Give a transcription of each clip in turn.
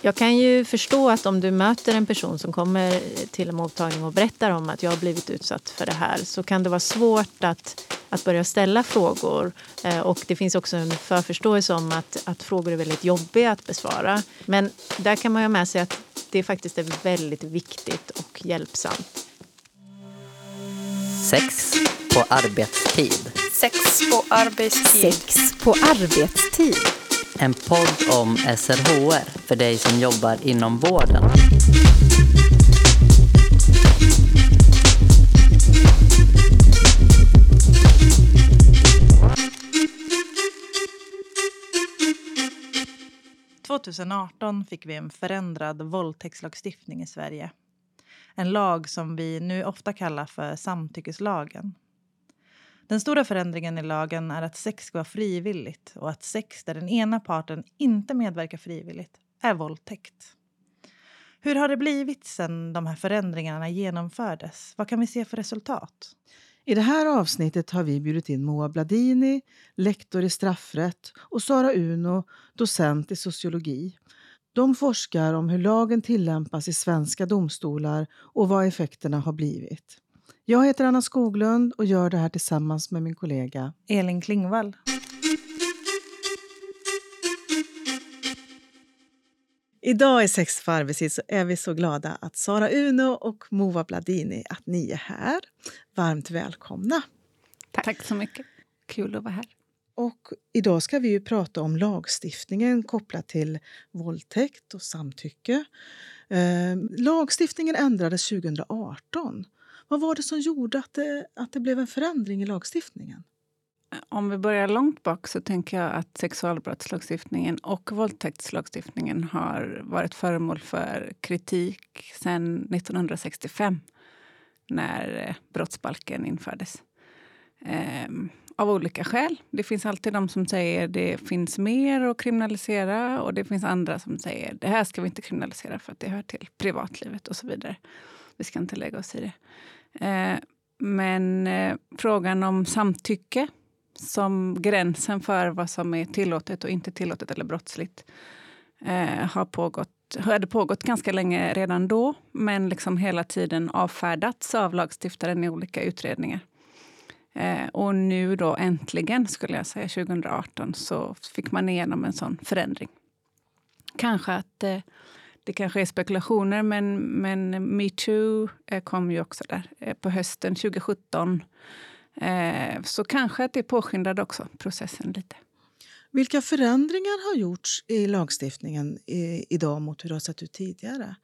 Jag kan ju förstå att om du möter en person som kommer till en mottagning och berättar om att jag har blivit utsatt för det här så kan det vara svårt att, att börja ställa frågor. Eh, och det finns också en förförståelse om att, att frågor är väldigt jobbiga att besvara. Men där kan man ha med sig att det faktiskt är väldigt viktigt och hjälpsamt. Sex på arbetstid. Sex på arbetstid. Sex på arbetstid. En podd om SRHR för dig som jobbar inom vården. –2018 fick vi en förändrad våldtäktslagstiftning i Sverige. En lag som vi nu ofta kallar för samtyckeslagen. Den stora förändringen i lagen är att sex ska vara frivilligt och att sex där den ena parten inte medverkar frivilligt är våldtäkt. Hur har det blivit sen de här förändringarna genomfördes? Vad kan vi se för resultat? I det här avsnittet har vi bjudit in Moa Bladini, lektor i straffrätt och Sara Uno, docent i sociologi. De forskar om hur lagen tillämpas i svenska domstolar och vad effekterna har blivit. Jag heter Anna Skoglund och gör det här tillsammans med min kollega Elin Klingvall. Idag i Sex för arbetstid så är vi så glada att Sara Uno och Mova Bladini att ni är här. Varmt välkomna. Tack. Tack så mycket. Kul att vara här. Och idag ska vi ju prata om lagstiftningen kopplat till våldtäkt och samtycke. Eh, lagstiftningen ändrades 2018 vad var det som gjorde att det, att det blev en förändring i lagstiftningen? Om vi börjar långt bak så tänker jag att sexualbrottslagstiftningen och våldtäktslagstiftningen har varit föremål för kritik sedan 1965 när eh, brottsbalken infördes. Ehm, av olika skäl. Det finns alltid de som säger att det finns mer att kriminalisera och det finns andra som säger att det här ska vi inte kriminalisera för att det hör till privatlivet och så vidare. Vi ska inte lägga oss i det. Eh, men eh, frågan om samtycke som gränsen för vad som är tillåtet och inte tillåtet eller brottsligt eh, har pågått, hade pågått ganska länge redan då men liksom hela tiden avfärdats av lagstiftaren i olika utredningar. och nu då äntligen, skulle jag säga, 2018 så fick man igenom en sån förändring. Kanske att det kanske är spekulationer, men, men metoo eh, kom ju också där eh, på hösten 2017. Eh, så kanske att det påskyndade också processen lite. Vilka förändringar har gjorts i lagstiftningen idag mot hur det har sett ut tidigare?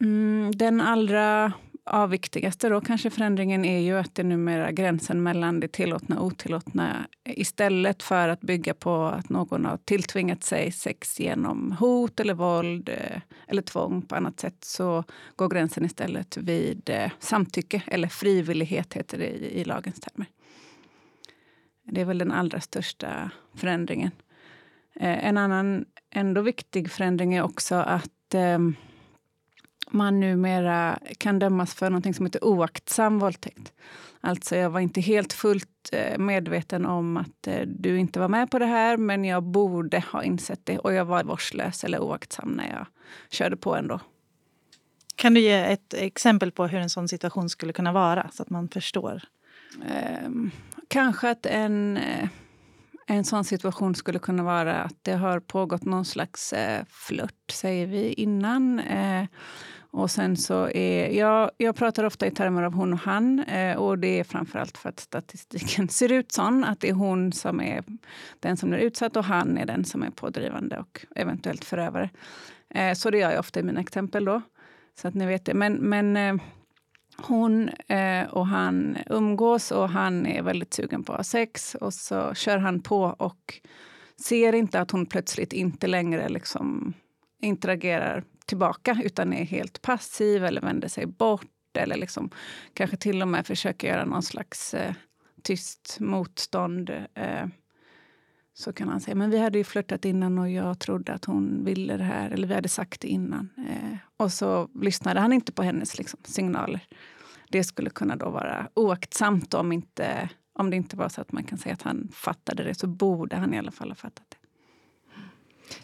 Mm, den allra ja, viktigaste då kanske förändringen är ju att det numera gränsen mellan det tillåtna och otillåtna istället för att bygga på att någon har tilltvingat sig sex genom hot eller våld eh, eller tvång på annat sätt så går gränsen istället vid eh, samtycke eller frivillighet heter det i, i lagens termer. Det är väl den allra största förändringen. Eh, en annan ändå viktig förändring är också att ehm, man numera kan dömas för något som heter oaktsam våldtäkt. Alltså jag var inte helt fullt eh, medveten om att eh, du inte var med på det här men jag borde ha insett det och jag var vårdslös eller oaktsam när jag körde på ändå. Kan du ge ett exempel på hur en sån situation skulle kunna vara så att man förstår? Eh, kanske att en eh, en sån situation skulle kunna vara att det har pågått någon slags eh, flört, säger vi, innan. Eh, och sen så är, jag, jag pratar ofta i termer av hon och han. Eh, och det är framförallt för att statistiken ser ut sån att det är hon som är den som är utsatt och han är den som är pådrivande och eventuellt förövare. Eh, så det gör jag ofta i mina exempel då. Så att ni vet det. Men, men eh, hon eh, och han umgås och han är väldigt sugen på att ha sex. Och så kör han på och ser inte att hon plötsligt inte längre liksom interagerar tillbaka utan är helt passiv eller vänder sig bort eller liksom, kanske till och med försöker göra någon slags eh, tyst motstånd. Eh, så kan han säga men vi hade ju flörtat innan och jag trodde att hon ville det här. Eller vi hade sagt det innan. Eh, och så lyssnade han inte på hennes liksom, signaler. Det skulle kunna då vara oaktsamt om, inte, om det inte var så att man kan säga att han fattade det. Så borde han i alla fall ha fattat det.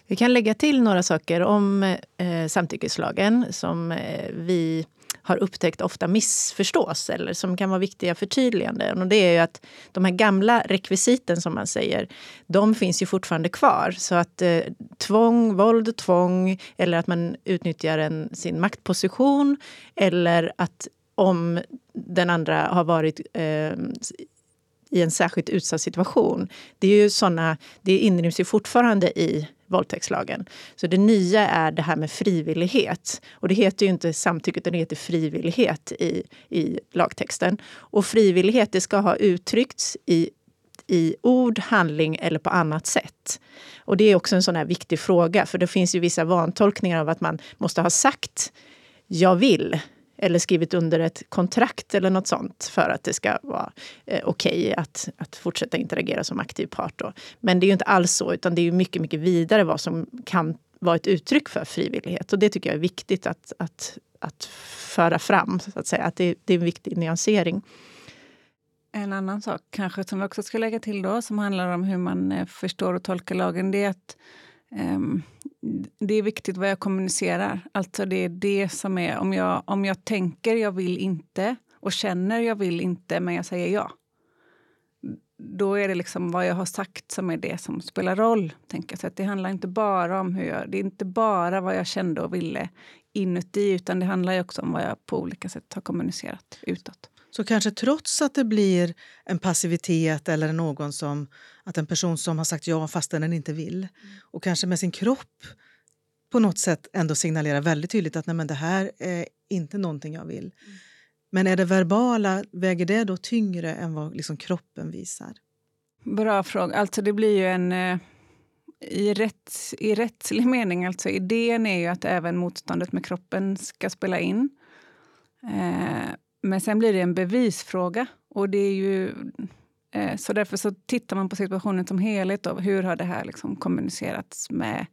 Vi kan lägga till några saker om eh, samtyckeslagen som eh, vi har upptäckt ofta missförstås eller som kan vara viktiga förtydliganden. Och det är ju att de här gamla rekvisiten som man säger, de finns ju fortfarande kvar. Så att eh, tvång, våld, tvång eller att man utnyttjar en, sin maktposition eller att om den andra har varit eh, i en särskilt utsatt situation. Det är ju såna, det inryms ju fortfarande i våldtäktslagen. Så det nya är det här med frivillighet. Och det heter ju inte samtycke utan det heter frivillighet i, i lagtexten. Och frivillighet det ska ha uttryckts i i ord, handling eller på annat sätt. Och det är också en sån här viktig fråga, för det finns ju vissa vantolkningar av att man måste ha sagt jag vill eller skrivit under ett kontrakt eller något sånt för att det ska vara eh, okej okay att, att fortsätta interagera som aktiv part. Då. Men det är ju inte alls så, utan det är ju mycket, mycket vidare vad som kan vara ett uttryck för frivillighet. Och det tycker jag är viktigt att, att, att föra fram, så att säga. Att det, det är en viktig nyansering. En annan sak kanske som vi också ska lägga till då, som handlar om hur man eh, förstår och tolkar lagen, det är att um, det är viktigt vad jag kommunicerar. Alltså det är det som är, om jag, om jag tänker jag vill inte och känner jag vill inte men jag säger ja. Då är det liksom vad jag har sagt som är det som spelar roll. Tänker Så att det handlar inte bara om hur jag, det är inte bara vad jag kände och ville inuti utan det handlar också om vad jag på olika sätt har kommunicerat utåt. Så kanske trots att det blir en passivitet eller någon som, att en person som har sagt ja fastän den inte vill och kanske med sin kropp på något sätt ändå signalerar väldigt tydligt att Nej, men det här är inte någonting jag vill. Mm. Men är det verbala, väger det då tyngre än vad liksom kroppen visar? Bra fråga. Alltså det blir ju en... Eh, I, rätt, I rättslig mening, alltså idén är ju att även motståndet med kroppen ska spela in. Eh, men sen blir det en bevisfråga. Och det är ju, eh, så därför så tittar man på situationen som helhet. Då. Hur har det här liksom kommunicerats med,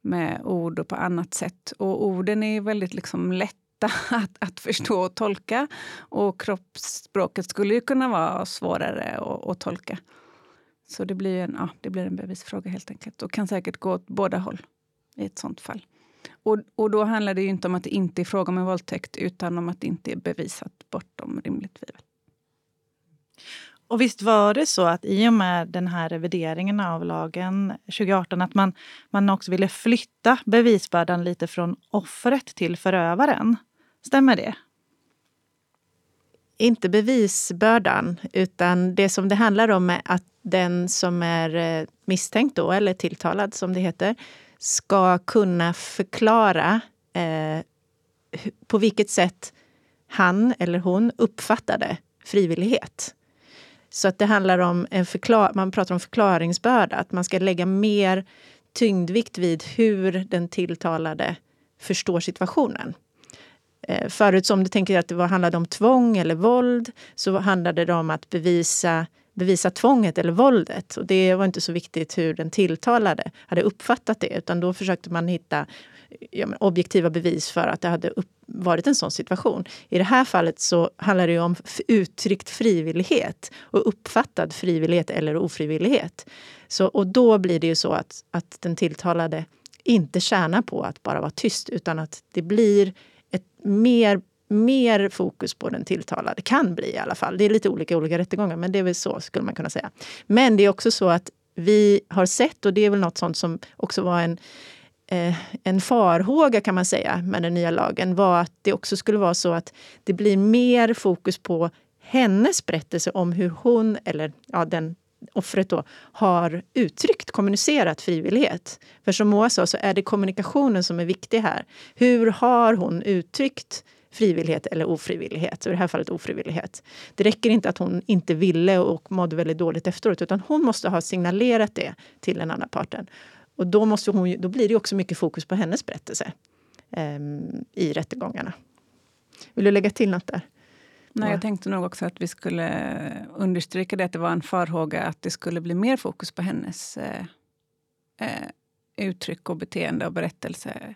med ord och på annat sätt? Och orden är väldigt liksom lätta att, att förstå och tolka. Och kroppsspråket skulle ju kunna vara svårare att, att tolka. Så det blir, en, ja, det blir en bevisfråga helt enkelt. Och kan säkert gå åt båda håll i ett sånt fall. Och, och då handlar det ju inte om att det inte är fråga om en våldtäkt utan om att det inte är bevisat bortom rimligt tvivel. Och visst var det så att i och med den här revideringen av lagen 2018 att man, man också ville flytta bevisbördan lite från offret till förövaren? Stämmer det? Inte bevisbördan, utan det som det handlar om är att den som är eh, misstänkt då, eller tilltalad som det heter, ska kunna förklara eh, på vilket sätt han eller hon uppfattade frivillighet. Så att det handlar om en förklar man pratar om förklaringsbörda, att man ska lägga mer tyngdvikt vid hur den tilltalade förstår situationen. Eh, förut om du tänker att det var, handlade om tvång eller våld så handlade det om att bevisa bevisa tvånget eller våldet. Och det var inte så viktigt hur den tilltalade hade uppfattat det utan då försökte man hitta ja, objektiva bevis för att det hade upp, varit en sån situation. I det här fallet så handlar det om uttryckt frivillighet och uppfattad frivillighet eller ofrivillighet. Så, och då blir det ju så att, att den tilltalade inte tjänar på att bara vara tyst utan att det blir ett mer mer fokus på den tilltalade. Kan bli i alla fall. Det är lite olika olika rättegångar, men det är väl så skulle man kunna säga. Men det är också så att vi har sett, och det är väl något sånt som också var en, eh, en farhåga kan man säga med den nya lagen, var att det också skulle vara så att det blir mer fokus på hennes berättelse om hur hon, eller ja, den offret då, har uttryckt, kommunicerat frivillighet. För som Moa sa så är det kommunikationen som är viktig här. Hur har hon uttryckt frivillighet eller ofrivillighet. Och I det här fallet ofrivillighet. Det räcker inte att hon inte ville och mådde väldigt dåligt efteråt utan hon måste ha signalerat det till den andra parten. Och då, måste hon, då blir det också mycket fokus på hennes berättelse eh, i rättegångarna. Vill du lägga till något där? Nej, jag tänkte nog också att vi skulle understryka det att det var en farhåga att det skulle bli mer fokus på hennes eh, eh, uttryck och beteende och berättelse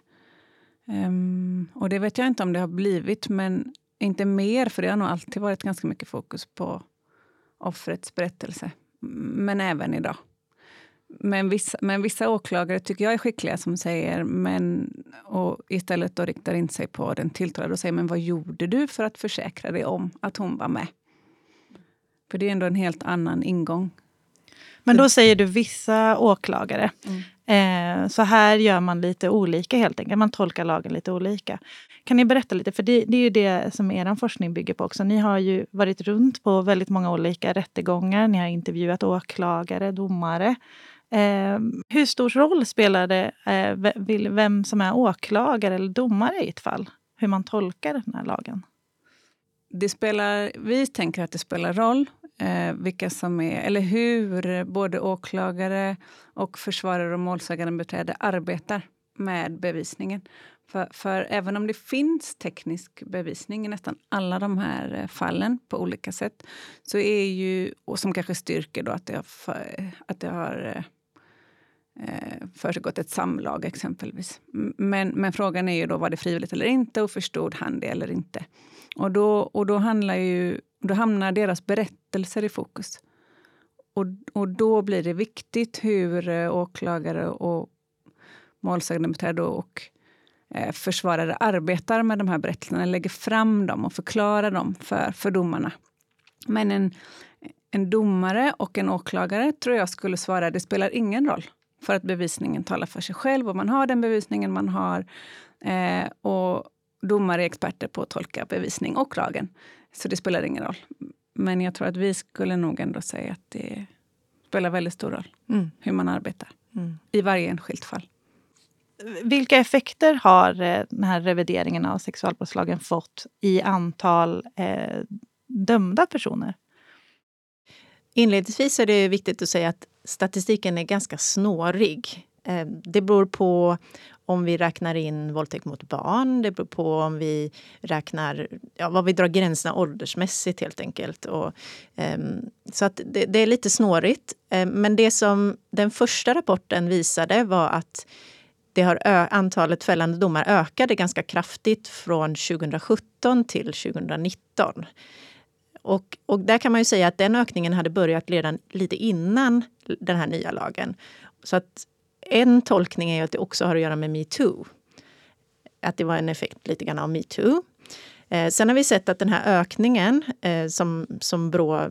Um, och det vet jag inte om det har blivit, men inte mer, för det har nog alltid varit ganska mycket fokus på offrets berättelse. Men även idag. men, vissa, men vissa åklagare tycker jag är skickliga som säger men och istället då riktar in sig på den tilltalade och säger men vad gjorde du för att försäkra dig om att hon var med? För det är ändå en helt annan ingång. Men då säger du vissa åklagare. Mm. Eh, så här gör man lite olika helt enkelt. Man tolkar lagen lite olika. Kan ni berätta lite? För det, det är ju det som er forskning bygger på också. Ni har ju varit runt på väldigt många olika rättegångar. Ni har intervjuat åklagare, domare. Eh, hur stor roll spelar det eh, vem som är åklagare eller domare i ett fall? Hur man tolkar den här lagen? Det spelar, vi tänker att det spelar roll eh, vilka som är, eller hur både åklagare och försvarare och målsägandebiträde arbetar med bevisningen. För, för, även om det finns teknisk bevisning i nästan alla de här eh, fallen på olika sätt så är ju, och som kanske styrker då att det har, för, att det har eh, eh försiggått ett samlag exempelvis. Men, men frågan är ju då var det frivilligt eller inte och förstod han det eller inte. Och då, och då, handlar ju, då hamnar deras berättelser i fokus. Och, och då blir det viktigt hur eh, åklagare och målsägandebiträde och eh, försvarare arbetar med de här berättelserna, lägger fram dem och förklarar dem för, för domarna. Men en, en domare och en åklagare tror jag skulle svara det spelar ingen roll för att bevisningen talar för sig själv och man har den bevisningen man har. Eh, och domare är experter på att tolka bevisning och lagen. Så det spelar ingen roll. Men jag tror att vi skulle nog ändå säga att det spelar väldigt stor roll mm. hur man arbetar mm. i varje enskilt fall. Vilka effekter har eh, den här revideringen av sexualbrottslagen fått i antal eh, dömda personer? Inledningsvis är det viktigt att säga att statistiken är ganska snårig. Eh, det beror på om vi räknar in våldtäkt mot barn. Det beror på om vi räknar, ja, vad vi drar gränserna åldersmässigt helt enkelt. Och, um, så att det, det, är lite snårigt. Um, men det som den första rapporten visade var att det har antalet fällande domar ökade ganska kraftigt från 2017 till 2019. Och, och där kan man ju säga att den ökningen hade börjat redan lite innan den här nya lagen. Så att en tolkning är att det också har att göra med metoo. Att det var en effekt lite grann av metoo. Eh, sen har vi sett att den här ökningen eh, som, som Brå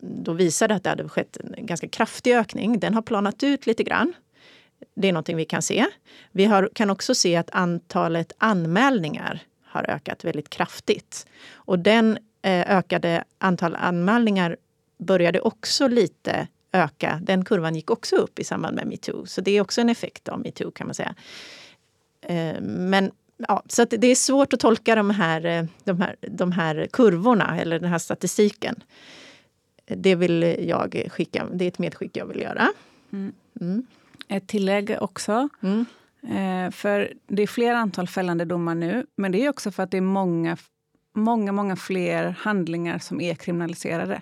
då visade att det hade skett en ganska kraftig ökning, den har planat ut lite grann. Det är någonting vi kan se. Vi har, kan också se att antalet anmälningar har ökat väldigt kraftigt. Och den eh, ökade antal anmälningar började också lite öka. Den kurvan gick också upp i samband med metoo. Så det är också en effekt av metoo kan man säga. Eh, men ja, så det är svårt att tolka de här, eh, de, här, de här kurvorna eller den här statistiken. Det vill jag skicka, det är ett medskick jag vill göra. Mm. Mm. Ett tillägg också. Mm. Eh, för det är fler antal fällande domar nu, men det är också för att det är många, många, många fler handlingar som är kriminaliserade.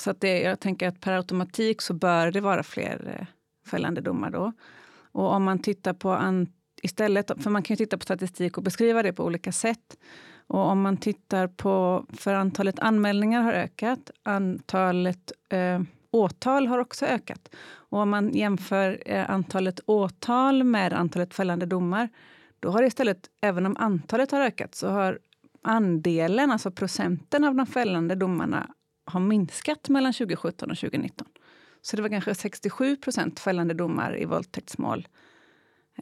Så att det, jag tänker att per automatik så bör det vara fler eh, fällande domar då. Och om man tittar på an, istället, för man kan ju titta på statistik och beskriva det på olika sätt. Och om man tittar på, för antalet anmälningar har ökat, antalet eh, åtal har också ökat. Och om man jämför eh, antalet åtal med antalet fällande domar, då har det istället, även om antalet har ökat, så har andelen, alltså procenten av de fällande domarna har minskat mellan 2017 och 2019. Så det var kanske 67 procent fällande domar i våldtäktsmål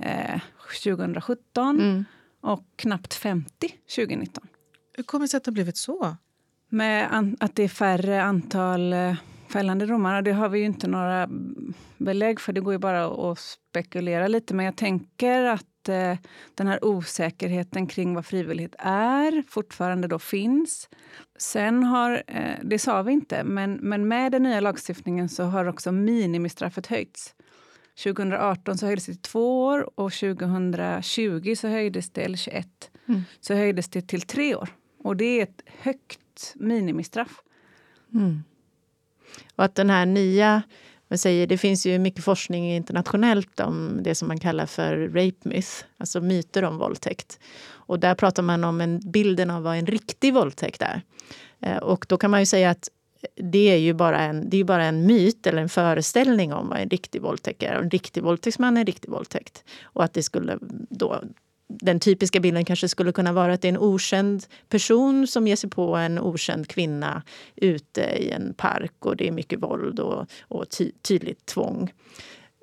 eh, 2017 mm. och knappt 50 2019. Hur kommer det sig att det har blivit så? Med att det är färre antal eh, fällande domar. Det har vi ju inte några belägg för. Det går ju bara att spekulera lite. Men jag tänker att eh, den här osäkerheten kring vad frivillighet är fortfarande då finns. Sen har, eh, det sa vi inte, men, men med den nya lagstiftningen så har också minimistraffet höjts. 2018 så höjdes det till två år och 2020 så höjdes det, eller 21, mm. så höjdes det till tre år. Och det är ett högt minimistraff. Mm. Och att den här nya man säger, det finns ju mycket forskning internationellt om det som man kallar för rape myth, alltså myter om våldtäkt. Och där pratar man om en, bilden av vad en riktig våldtäkt är. Eh, och då kan man ju säga att det är ju bara en, det är bara en myt eller en föreställning om vad en riktig våldtäkt är. En riktig våldtäktsman är en riktig våldtäkt. Och att det skulle då den typiska bilden kanske skulle kunna vara att det är en okänd person som ger sig på en okänd kvinna ute i en park och det är mycket våld och, och ty tydligt tvång.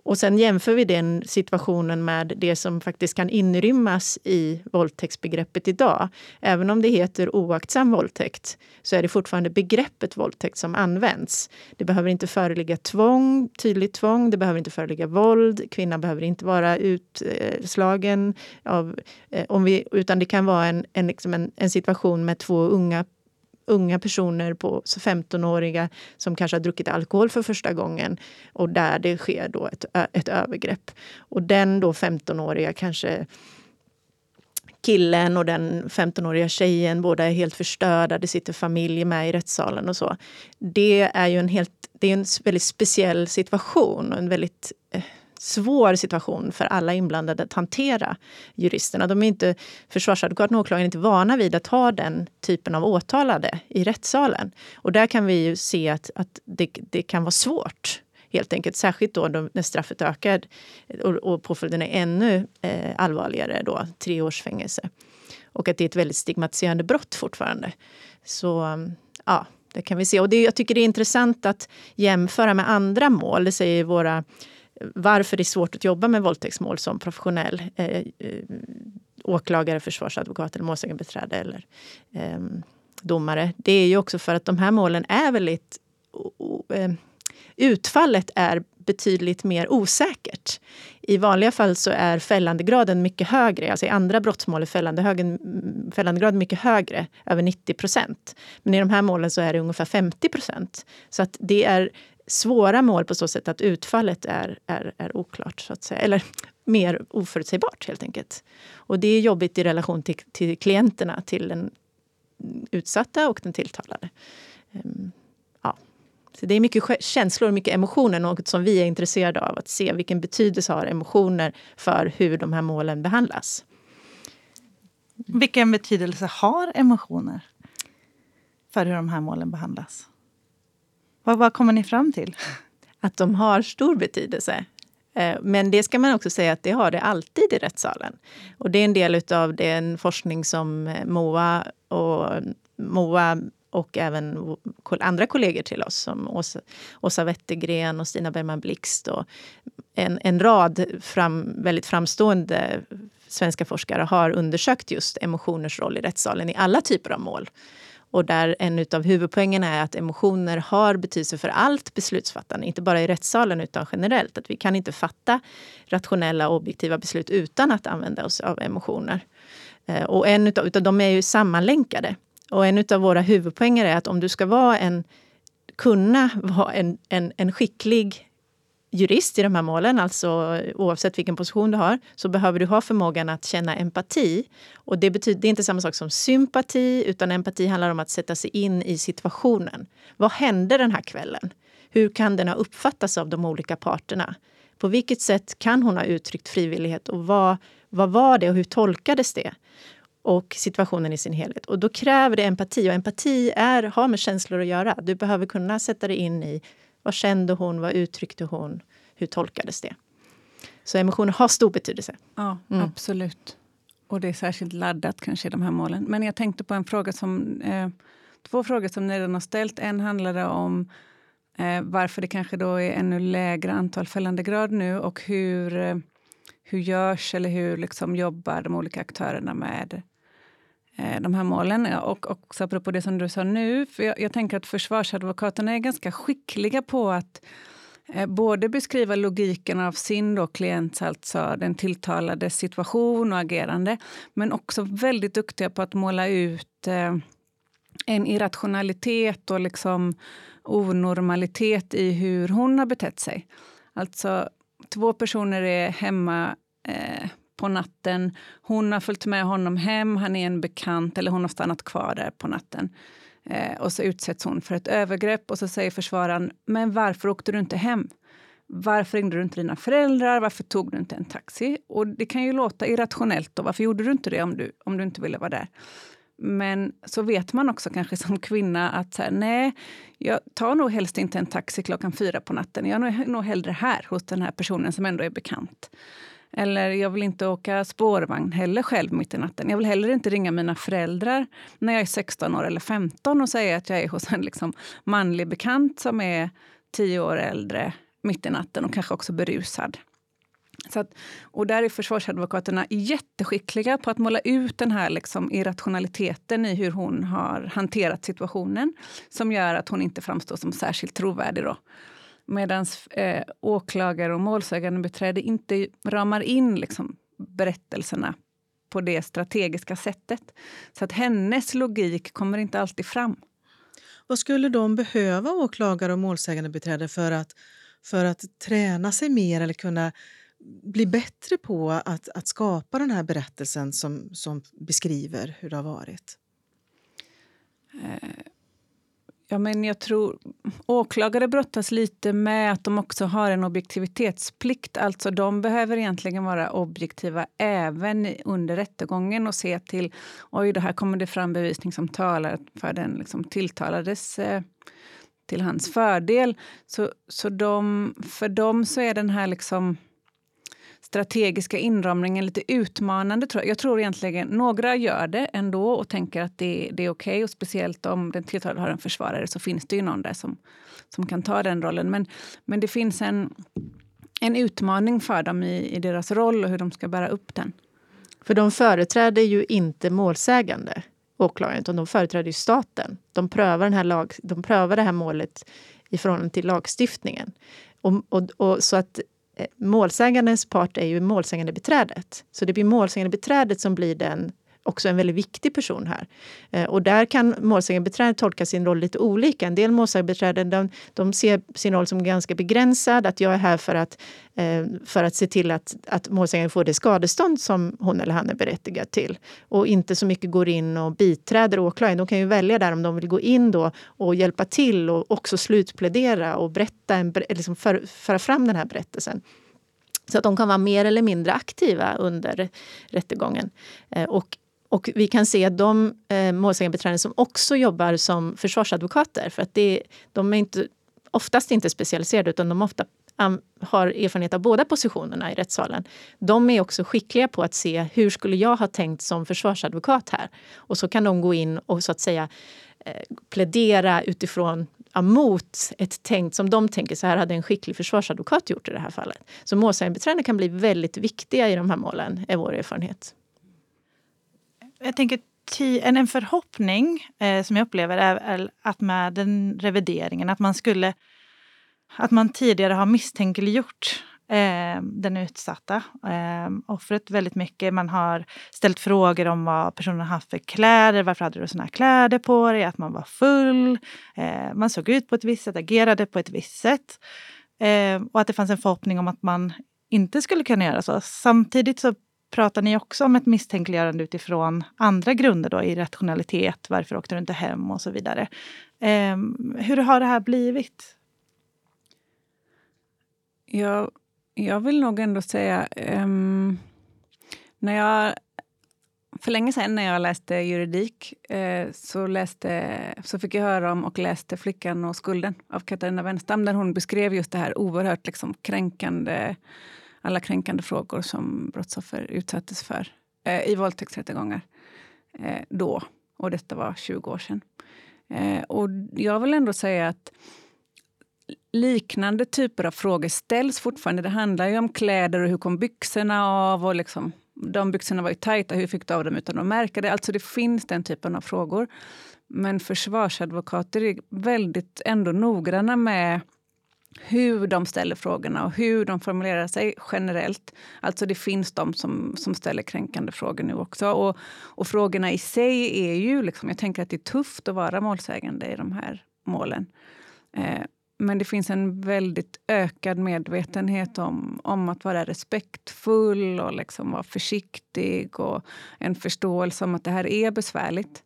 Och sen jämför vi den situationen med det som faktiskt kan inrymmas i våldtäktsbegreppet idag. Även om det heter oaktsam våldtäkt så är det fortfarande begreppet våldtäkt som används. Det behöver inte föreligga tvång, tydligt tvång, det behöver inte föreligga våld, kvinnan behöver inte vara utslagen. Av, eh, om vi, utan det kan vara en, en, liksom en, en situation med två unga unga personer på 15-åriga som kanske har druckit alkohol för första gången och där det sker då ett, ett övergrepp. Och den då 15-åriga kanske killen och den 15-åriga tjejen, båda är helt förstörda, det sitter familj med i rättssalen och så. Det är ju en, helt, det är en väldigt speciell situation och en väldigt eh, svår situation för alla inblandade att hantera juristerna. De är inte, försvarsadvokaten och åklagaren är inte vana vid att ha den typen av åtalade i rättssalen. Och där kan vi ju se att, att det, det kan vara svårt helt enkelt. Särskilt då när straffet ökar och, och påföljden är ännu eh, allvarligare, då, tre års fängelse. Och att det är ett väldigt stigmatiserande brott fortfarande. Så ja, det kan vi se. Och det, jag tycker det är intressant att jämföra med andra mål. Det säger våra varför det är svårt att jobba med våldtäktsmål som professionell eh, eh, åklagare, försvarsadvokat eller målsägandebiträde eller eh, domare. Det är ju också för att de här målen är väldigt... Eh, utfallet är betydligt mer osäkert. I vanliga fall så är fällandegraden mycket högre. Alltså I andra brottmål är fällandegraden fällande mycket högre, över 90 procent. Men i de här målen så är det ungefär 50 procent. Så att det är svåra mål på så sätt att utfallet är, är, är oklart, så att säga. Eller mer oförutsägbart helt enkelt. Och det är jobbigt i relation till, till klienterna, till den utsatta och den tilltalade. Um, ja. Så det är mycket känslor och mycket emotioner, något som vi är intresserade av. Att se vilken betydelse har emotioner för hur de här målen behandlas. Vilken betydelse har emotioner för hur de här målen behandlas? Vad, vad kommer ni fram till? Att de har stor betydelse. Eh, men det ska man också säga att det har det alltid i rättssalen. Och det är en del av den forskning som eh, MOA och MOA och även andra kollegor till oss som Åsa, Åsa Wettergren och Stina Bergman Blixt och en, en rad fram, väldigt framstående svenska forskare har undersökt just emotioners roll i rättssalen i alla typer av mål. Och där en av huvudpoängen är att emotioner har betydelse för allt beslutsfattande, inte bara i rättssalen utan generellt. Att vi kan inte fatta rationella och objektiva beslut utan att använda oss av emotioner. Eh, och en utav, utav de är ju sammanlänkade. Och en av våra huvudpoänger är att om du ska vara en, kunna vara en, en, en skicklig jurist i de här målen, alltså oavsett vilken position du har, så behöver du ha förmågan att känna empati. Och det, betyder, det är inte samma sak som sympati, utan empati handlar om att sätta sig in i situationen. Vad hände den här kvällen? Hur kan den ha uppfattats av de olika parterna? På vilket sätt kan hon ha uttryckt frivillighet och vad, vad var det och hur tolkades det? och situationen i sin helhet. Och då kräver det empati och empati är, har med känslor att göra. Du behöver kunna sätta dig in i vad kände hon? Vad uttryckte hon? Hur tolkades det? Så emotioner har stor betydelse. Ja, mm. absolut. Och det är särskilt laddat kanske i de här målen. Men jag tänkte på en fråga som... Eh, två frågor som ni redan har ställt. En handlade om eh, varför det kanske då är ännu lägre antal fällande grad nu och hur, eh, hur görs eller hur liksom jobbar de olika aktörerna med Eh, de här målen. Och också apropå det som du sa nu, för jag, jag tänker att försvarsadvokaterna är ganska skickliga på att eh, både beskriva logiken av sin då klients, alltså den tilltalade situation och agerande, men också väldigt duktiga på att måla ut eh, en irrationalitet och liksom onormalitet i hur hon har betett sig. Alltså, två personer är hemma eh, på natten. Hon har följt med honom hem, han är en bekant eller hon har stannat kvar där på natten. Eh, och så utsätts hon för ett övergrepp och så säger försvararen, men varför åkte du inte hem? Varför ringde du inte dina föräldrar? Varför tog du inte en taxi? Och det kan ju låta irrationellt. Då. Varför gjorde du inte det om du, om du inte ville vara där? Men så vet man också kanske som kvinna att så här, nej, jag tar nog helst inte en taxi klockan fyra på natten. Jag är nog hellre här hos den här personen som ändå är bekant. Eller jag vill inte åka spårvagn heller själv mitt i natten. Jag vill heller inte ringa mina föräldrar när jag är 16 år eller 15 och säga att jag är hos en liksom manlig bekant som är 10 år äldre mitt i natten och kanske också berusad. Så att, och där är försvarsadvokaterna jätteskickliga på att måla ut den här liksom irrationaliteten i hur hon har hanterat situationen som gör att hon inte framstår som särskilt trovärdig. Medan eh, åklagare och målsägandebiträde inte ramar in liksom, berättelserna på det strategiska sättet. Så att hennes logik kommer inte alltid fram. Vad skulle de behöva, åklagare och målsägandebiträde, för att, för att träna sig mer eller kunna bli bättre på att, att skapa den här berättelsen som, som beskriver hur det har varit? Eh, ja, men jag tror åklagare brottas lite med att de också har en objektivitetsplikt. Alltså de behöver egentligen vara objektiva även under rättegången och se till oj, det här kommer det fram bevisning som talar för den liksom, tilltalades eh, till hans fördel. Så, så de, för dem så är den här liksom strategiska inramningen lite utmanande. Tror jag. jag tror egentligen några gör det ändå och tänker att det, det är okej. Okay. Och speciellt om den tilltalade har en försvarare så finns det ju någon där som, som kan ta den rollen. Men, men det finns en, en utmaning för dem i, i deras roll och hur de ska bära upp den. För de företräder ju inte målsägande åklagaren, utan de företräder ju staten. De prövar, den här lag, de prövar det här målet i förhållande till lagstiftningen. Och, och, och, så att Eh, målsägandens part är ju målsägandebiträdet. Så det blir målsägandebiträdet som blir den också en väldigt viktig person här. Eh, och där kan målsägandebiträdet tolka sin roll lite olika. En del målsägandebiträden de, de ser sin roll som ganska begränsad, att jag är här för att, eh, för att se till att, att målsäganden får det skadestånd som hon eller han är berättigad till. Och inte så mycket går in och biträder åklagaren. De kan ju välja där om de vill gå in då och hjälpa till och också slutplädera och berätta en, liksom för, föra fram den här berättelsen. Så att de kan vara mer eller mindre aktiva under rättegången. Eh, och och vi kan se att de eh, målsägandebiträden som också jobbar som försvarsadvokater, för att det, de är inte, oftast inte specialiserade utan de ofta um, har erfarenhet av båda positionerna i rättssalen. De är också skickliga på att se hur skulle jag ha tänkt som försvarsadvokat här? Och så kan de gå in och så att säga eh, plädera utifrån mot ett tänkt som de tänker så här hade en skicklig försvarsadvokat gjort i det här fallet. Så målsägandebiträden kan bli väldigt viktiga i de här målen, är vår erfarenhet jag tänker en, en förhoppning eh, som jag upplever är, är att med den revideringen att man skulle att man tidigare har misstänkliggjort eh, den utsatta, eh, offret väldigt mycket. Man har ställt frågor om vad personen haft för kläder. Varför hade du såna här kläder på dig? Att man var full. Eh, man såg ut på ett visst sätt, agerade på ett visst sätt. Eh, och att det fanns en förhoppning om att man inte skulle kunna göra så. Samtidigt så pratar ni också om ett misstänkliggörande utifrån andra grunder då, i rationalitet, varför åkte du inte hem och så vidare. Eh, hur har det här blivit? Jag, jag vill nog ändå säga... Um, när jag, för länge sedan när jag läste juridik eh, så, läste, så fick jag höra om och läste Flickan och skulden av Katarina Wenstam där hon beskrev just det här oerhört liksom, kränkande alla kränkande frågor som brottsoffer utsattes för eh, i våldtäktsrättegångar eh, då. Och detta var 20 år sedan. Eh, och jag vill ändå säga att liknande typer av frågor ställs fortfarande. Det handlar ju om kläder och hur kom byxorna av? Och liksom, de byxorna var ju tajta, hur fick du av dem utan att märka det? Alltså det finns den typen av frågor. Men försvarsadvokater är väldigt ändå noggranna med hur de ställer frågorna och hur de formulerar sig generellt. Alltså det finns de som, som ställer kränkande frågor nu också. Och, och frågorna i sig är ju... Liksom, jag tänker att det är tufft att vara målsägande i de här målen. Eh, men det finns en väldigt ökad medvetenhet om, om att vara respektfull och liksom vara försiktig och en förståelse om att det här är besvärligt.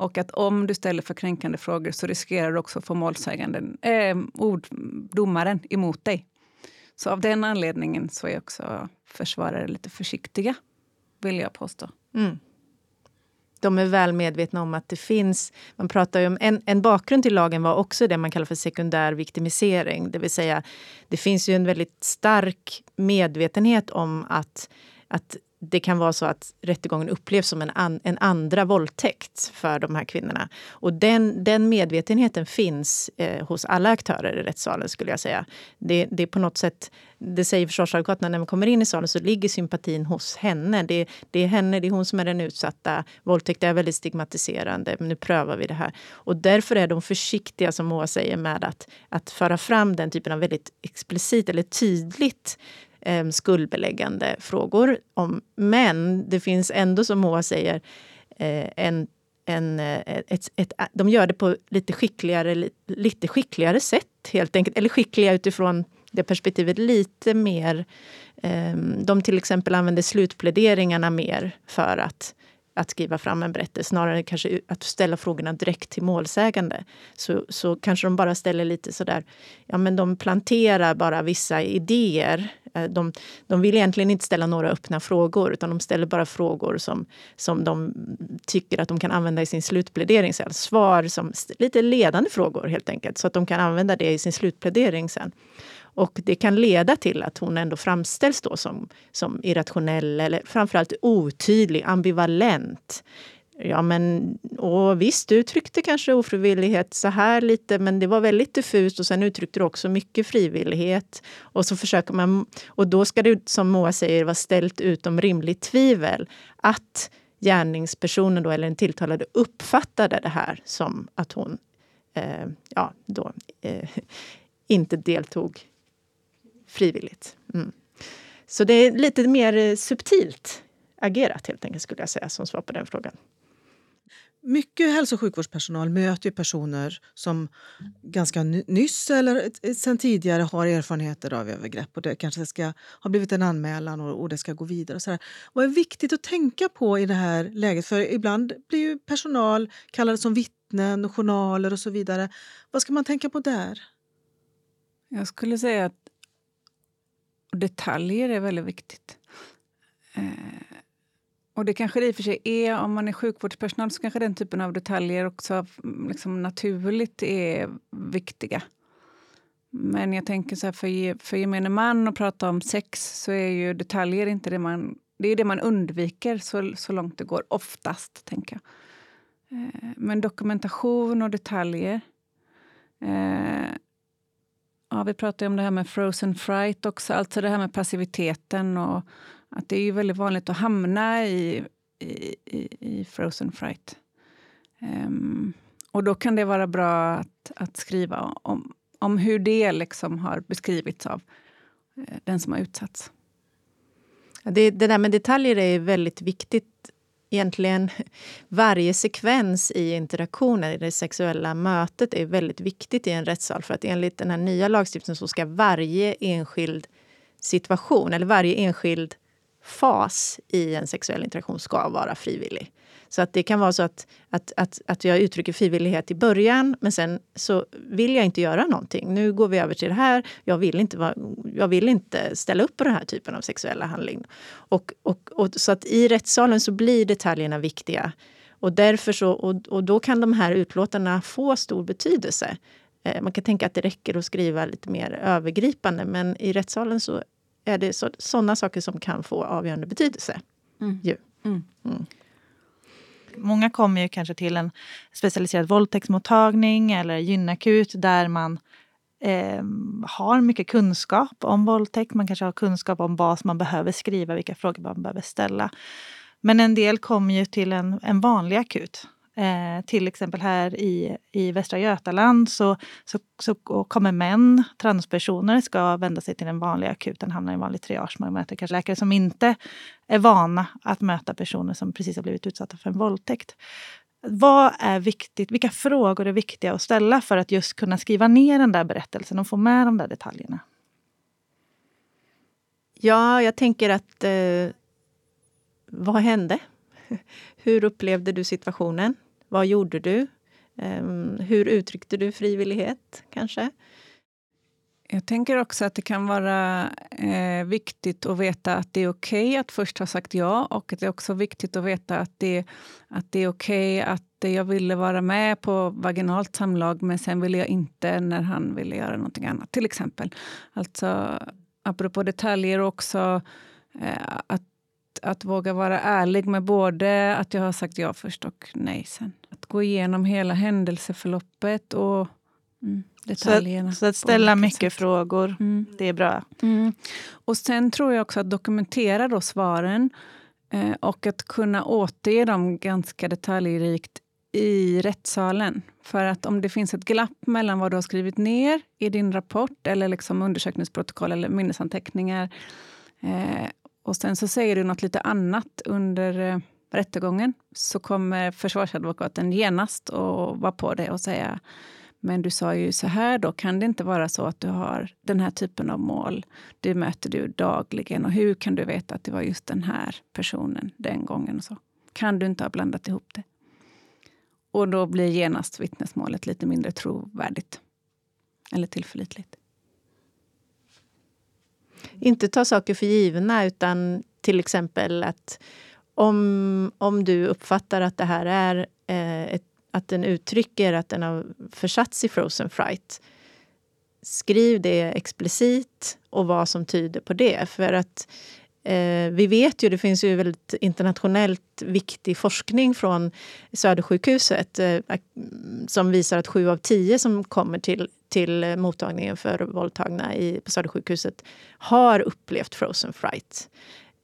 Och att om du ställer för kränkande frågor så riskerar du också att få målsäganden, eh, ord, domaren emot dig. Så av den anledningen så är också försvarare lite försiktiga, vill jag påstå. Mm. de är väl medvetna om att det finns... Man pratar om, en, en bakgrund till lagen var också det man kallar för sekundär viktimisering. Det vill säga, det finns ju en väldigt stark medvetenhet om att, att det kan vara så att rättegången upplevs som en, an, en andra våldtäkt för de här kvinnorna. Och den, den medvetenheten finns eh, hos alla aktörer i rättssalen skulle jag säga. Det, det är på något sätt, det säger försvarsadvokaterna, när man kommer in i salen så ligger sympatin hos henne. Det, det är henne, det är hon som är den utsatta. Våldtäkt är väldigt stigmatiserande, men nu prövar vi det här. Och därför är de försiktiga, som Moa säger, med att, att föra fram den typen av väldigt explicit eller tydligt eh, skuldbeläggande frågor. Om, men det finns ändå, som Moa säger, eh, en, en, eh, ett, ett, eh, de gör det på lite skickligare, lite skickligare sätt helt enkelt. Eller skickliga utifrån det perspektivet lite mer. Ehm, de till exempel använder slutpläderingarna mer för att att skriva fram en berättelse snarare än kanske att ställa frågorna direkt till målsägande. Så, så kanske de bara ställer lite sådär, ja men de planterar bara vissa idéer. Eh, de, de vill egentligen inte ställa några öppna frågor utan de ställer bara frågor som, som de tycker att de kan använda i sin slutplädering sen. Svar som lite ledande frågor helt enkelt så att de kan använda det i sin slutplädering sen. Och det kan leda till att hon ändå framställs då som, som irrationell eller framförallt otydlig, ambivalent. Ja, men och visst, du uttryckte kanske ofrivillighet så här lite, men det var väldigt diffust och sen uttryckte du också mycket frivillighet. Och så försöker man, och då ska det, som Moa säger, vara ställt utom rimligt tvivel att gärningspersonen då, eller den tilltalade uppfattade det här som att hon eh, ja, då, eh, inte deltog frivilligt. Mm. Så det är lite mer eh, subtilt agerat helt enkelt skulle jag säga som svar på den frågan. Mycket hälso och sjukvårdspersonal möter ju personer som ganska nyss eller sen tidigare har erfarenheter av övergrepp och det kanske ska ha blivit en anmälan och, och det ska gå vidare. Och så här. Vad är viktigt att tänka på i det här läget? För ibland blir ju personal kallade som vittnen och journaler och så vidare. Vad ska man tänka på där? Jag skulle säga att och detaljer är väldigt viktigt. Eh, och det kanske det i och för sig är, om man är sjukvårdspersonal så kanske den typen av detaljer också mm, liksom naturligt är viktiga. Men jag tänker så här, för, för gemene man att prata om sex så är ju detaljer inte det man... Det är det man undviker så, så långt det går, oftast. tänker jag. Eh, men dokumentation och detaljer eh, Ja, vi pratade om det här med frozen fright också, alltså det här med passiviteten. och att Det är ju väldigt vanligt att hamna i, i, i frozen fright. Um, och då kan det vara bra att, att skriva om, om hur det liksom har beskrivits av eh, den som har utsatts. Det, det där med detaljer är väldigt viktigt egentligen varje sekvens i interaktionen, i det sexuella mötet, är väldigt viktigt i en rättssal. För att enligt den här nya lagstiftningen så ska varje enskild situation, eller varje enskild fas i en sexuell interaktion ska vara frivillig. Så att det kan vara så att, att, att, att jag uttrycker frivillighet i början men sen så vill jag inte göra någonting. Nu går vi över till det här. Jag vill inte, vara, jag vill inte ställa upp på den här typen av sexuella handling. Och, och, och, så att i rättssalen så blir detaljerna viktiga. Och, därför så, och, och då kan de här utlåtarna få stor betydelse. Eh, man kan tänka att det räcker att skriva lite mer övergripande men i rättssalen så är det sådana saker som kan få avgörande betydelse. Mm. Mm. Mm. Många kommer ju kanske till en specialiserad våldtäktsmottagning eller gynakut där man eh, har mycket kunskap om våldtäkt. Man kanske har kunskap om vad man behöver skriva, vilka frågor man behöver ställa. Men en del kommer ju till en, en vanlig akut Eh, till exempel här i, i Västra Götaland så, så, så kommer män, transpersoner, ska vända sig till den vanliga akuten, hamnar i en vanlig triage. Man möter kanske läkare som inte är vana att möta personer som precis har blivit utsatta för en våldtäkt. Vad är viktigt? Vilka frågor är viktiga att ställa för att just kunna skriva ner den där berättelsen och få med de där detaljerna? Ja, jag tänker att eh, vad hände? Hur upplevde du situationen? Vad gjorde du? Ehm, hur uttryckte du frivillighet, kanske? Jag tänker också att det kan vara eh, viktigt att veta att det är okej okay att först ha sagt ja och att det är också viktigt att veta att det, att det är okej okay att jag ville vara med på vaginalt samlag men sen ville jag inte när han ville göra någonting annat, till exempel. Alltså, apropå detaljer också, eh, att, att våga vara ärlig med både att jag har sagt ja först och nej sen. Att gå igenom hela händelseförloppet och mm, detaljerna. Så, så att ställa mycket sätt. frågor, mm. det är bra. Mm. Och sen tror jag också att dokumentera då svaren eh, och att kunna återge dem ganska detaljrikt i rättssalen. För att om det finns ett glapp mellan vad du har skrivit ner i din rapport eller liksom undersökningsprotokoll eller minnesanteckningar eh, och sen så säger du något lite annat under eh, rättegången så kommer försvarsadvokaten genast och vara på det och säga men du sa ju så här då, kan det inte vara så att du har den här typen av mål? Det möter du dagligen och hur kan du veta att det var just den här personen den gången? Och så? Kan du inte ha blandat ihop det? Och då blir genast vittnesmålet lite mindre trovärdigt. Eller tillförlitligt. Inte ta saker för givna, utan till exempel att om, om du uppfattar att det här är eh, ett, att den uttrycker att den har försatts i frozen fright. Skriv det explicit och vad som tyder på det. För att Eh, vi vet ju, det finns ju väldigt internationellt viktig forskning från Södersjukhuset eh, som visar att sju av tio som kommer till, till mottagningen för våldtagna i, på Södersjukhuset har upplevt frozen fright.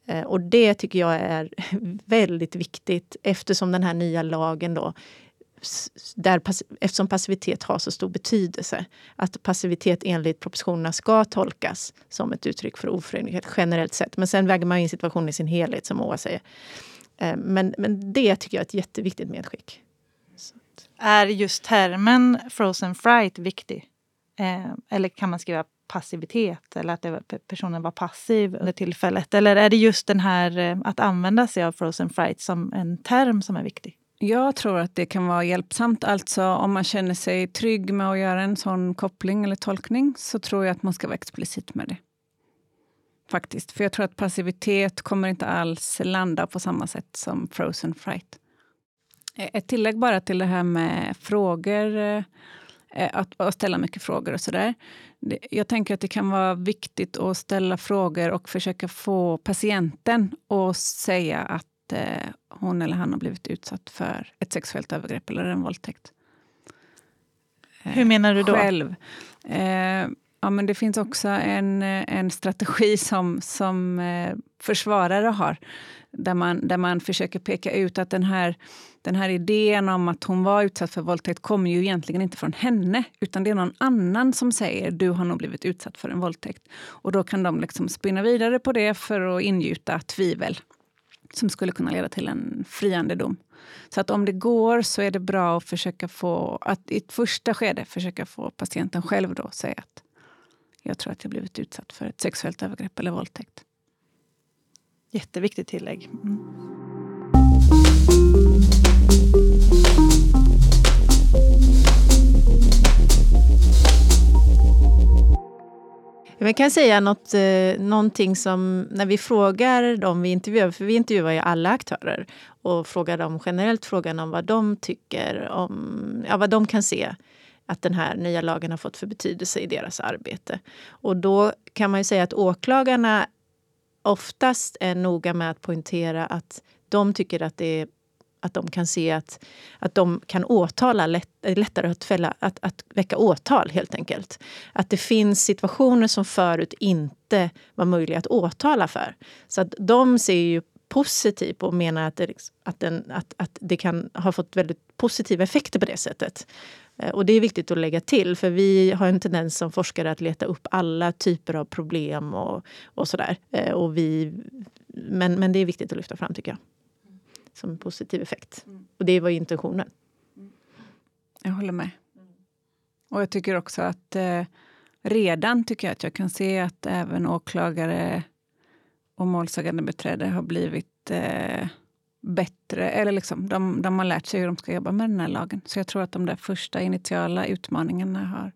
Eh, och det tycker jag är väldigt viktigt eftersom den här nya lagen då där, eftersom passivitet har så stor betydelse. Att passivitet enligt propositionerna ska tolkas som ett uttryck för oförenlighet generellt sett. Men sen väger man in situationen i sin helhet som Moa säger. Eh, men, men det tycker jag är ett jätteviktigt medskick. Är just termen frozen fright viktig? Eh, eller kan man skriva passivitet eller att det, personen var passiv under tillfället? Eller är det just den här eh, att använda sig av frozen fright som en term som är viktig? Jag tror att det kan vara hjälpsamt. Alltså om man känner sig trygg med att göra en sån koppling eller tolkning så tror jag att man ska vara explicit med det. Faktiskt. För jag tror att passivitet kommer inte alls landa på samma sätt som frozen fright. Eh, ett tillägg bara till det här med frågor. Eh, Eh, att, att ställa mycket frågor och sådär. Jag tänker att det kan vara viktigt att ställa frågor och försöka få patienten att säga att eh, hon eller han har blivit utsatt för ett sexuellt övergrepp eller en våldtäkt. Eh, Hur menar du då? Själv. Ja, men det finns också en, en strategi som, som eh, försvarare har där man, där man försöker peka ut att den här, den här idén om att hon var utsatt för våldtäkt kommer ju egentligen inte från henne utan det är någon annan som säger du har nog blivit utsatt för en våldtäkt. Och då kan de liksom spinna vidare på det för att ingjuta tvivel som skulle kunna leda till en friande dom. Så att om det går så är det bra att försöka få, att i ett första skede försöka få patienten själv då säga att jag tror att jag blivit utsatt för ett sexuellt övergrepp eller våldtäkt. Jätteviktigt tillägg. Mm. Jag kan säga något, eh, någonting som när vi frågar dem vi intervjuar, för vi intervjuar ju alla aktörer och frågar dem generellt frågan om vad de tycker om, ja, vad de kan se att den här nya lagen har fått för betydelse i deras arbete. Och då kan man ju säga att åklagarna oftast är noga med att poängtera att de tycker att det är att de kan se att, att de kan åtala, lätt, lättare att, fälla, att, att väcka åtal helt enkelt. Att det finns situationer som förut inte var möjliga att åtala för. Så att de ser ju positivt och menar att det, att, den, att, att det kan ha fått väldigt positiva effekter på det sättet. Eh, och det är viktigt att lägga till, för vi har en tendens som forskare att leta upp alla typer av problem och, och sådär. Eh, och vi, men, men det är viktigt att lyfta fram tycker jag som en positiv effekt. Och det var intentionen. Jag håller med. Och jag tycker också att eh, redan tycker jag att jag kan se att även åklagare och målsägandebiträde har blivit eh, bättre. Eller liksom, de, de har lärt sig hur de ska jobba med den här lagen. Så jag tror att de där första initiala utmaningarna har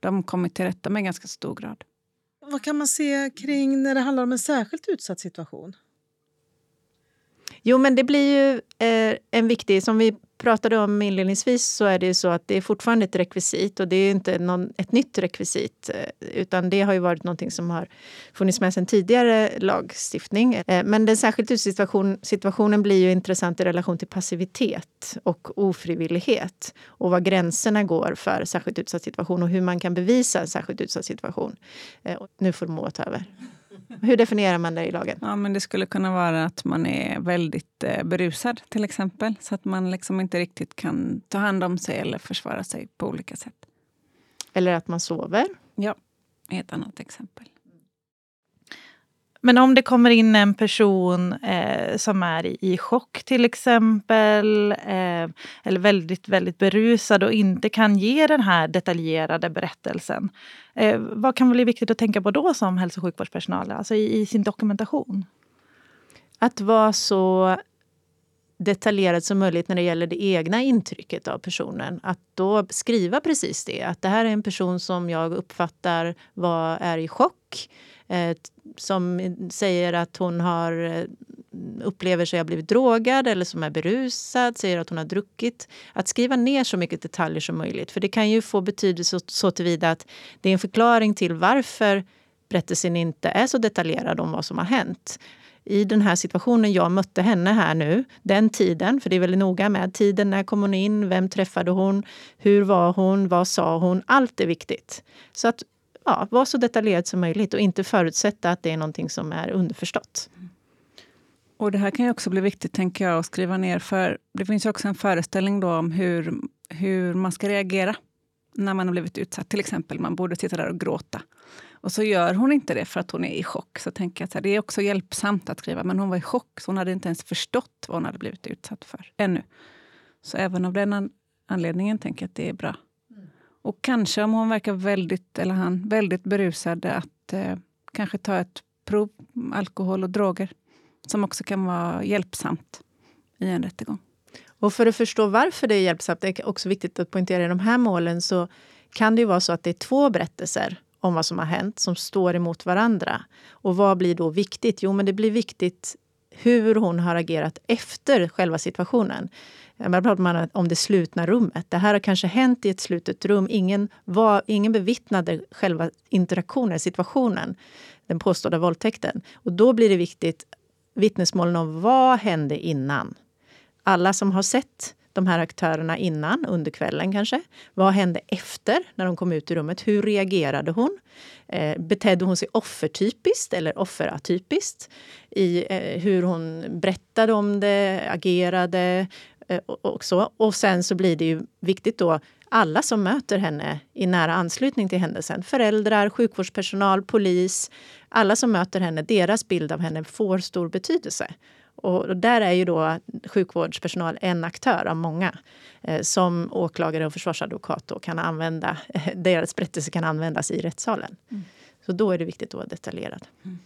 de kommit till rätta med i ganska stor grad. Vad kan man se kring när det handlar om en särskilt utsatt situation? Jo, men det blir ju eh, en viktig... Som vi pratade om inledningsvis så är det ju så att det är fortfarande ett rekvisit och det är inte någon, ett nytt rekvisit eh, utan det har ju varit någonting som har funnits med sedan tidigare lagstiftning. Eh, men den särskilt situation, situationen blir ju intressant i relation till passivitet och ofrivillighet och var gränserna går för särskilt utsatt situation och hur man kan bevisa en särskilt utsatt situation. Eh, nu får Moa ta över. Hur definierar man det i lagen? Ja, men det skulle kunna vara att man är väldigt eh, berusad till exempel. Så att man liksom inte riktigt kan ta hand om sig eller försvara sig på olika sätt. Eller att man sover? Ja, ett annat exempel. Men om det kommer in en person eh, som är i, i chock till exempel eh, eller väldigt, väldigt berusad och inte kan ge den här detaljerade berättelsen. Eh, vad kan bli viktigt att tänka på då som hälso och sjukvårdspersonal, alltså i, i sin dokumentation? Att vara så detaljerad som möjligt när det gäller det egna intrycket av personen. Att då skriva precis det, att det här är en person som jag uppfattar var, är i chock eh, som säger att hon har eh, upplever sig ha blivit drogad eller som är berusad, säger att hon har druckit. Att skriva ner så mycket detaljer som möjligt. För det kan ju få betydelse så, så tillvida att det är en förklaring till varför berättelsen inte är så detaljerad om vad som har hänt. I den här situationen jag mötte henne här nu, den tiden, för det är väldigt noga med tiden, när kom hon in, vem träffade hon, hur var hon, vad sa hon? Allt är viktigt. Så att ja, vara så detaljerad som möjligt och inte förutsätta att det är någonting som är underförstått. Och Det här kan ju också bli viktigt tänker jag att skriva ner. För Det finns ju också en föreställning då om hur, hur man ska reagera när man har blivit utsatt. Till exempel man borde sitta där och gråta. Och så gör hon inte det för att hon är i chock. Så tänker jag att det är också hjälpsamt att skriva. Men hon var i chock så hon hade inte ens förstått vad hon hade blivit utsatt för ännu. Så även av den anledningen tänker jag att det är bra och kanske om hon verkar väldigt, eller han, väldigt berusad, att eh, kanske ta ett prov, alkohol och droger, som också kan vara hjälpsamt i en rättegång. Och för att förstå varför det är hjälpsamt, det är också viktigt att poängtera i de här målen, så kan det ju vara så att det är två berättelser om vad som har hänt som står emot varandra. Och vad blir då viktigt? Jo, men det blir viktigt hur hon har agerat efter själva situationen. Man pratar om det slutna rummet. Det här har kanske hänt i ett slutet rum. Ingen, var, ingen bevittnade själva interaktionen, situationen, den påstådda våldtäkten. Och då blir det viktigt vittnesmålen om vad hände innan. Alla som har sett de här aktörerna innan, under kvällen kanske. Vad hände efter, när de kom ut i rummet? Hur reagerade hon? Eh, betedde hon sig offertypiskt eller offeratypiskt? I eh, hur hon berättade om det, agerade eh, och så. Och sen så blir det ju viktigt då alla som möter henne i nära anslutning till händelsen. Föräldrar, sjukvårdspersonal, polis. Alla som möter henne, deras bild av henne får stor betydelse. Och där är ju då sjukvårdspersonal en aktör av många eh, som åklagare och försvarsadvokat då kan använda. Deras berättelse kan användas i rättssalen. Mm. Så då är det viktigt att vara detaljerad. Mm.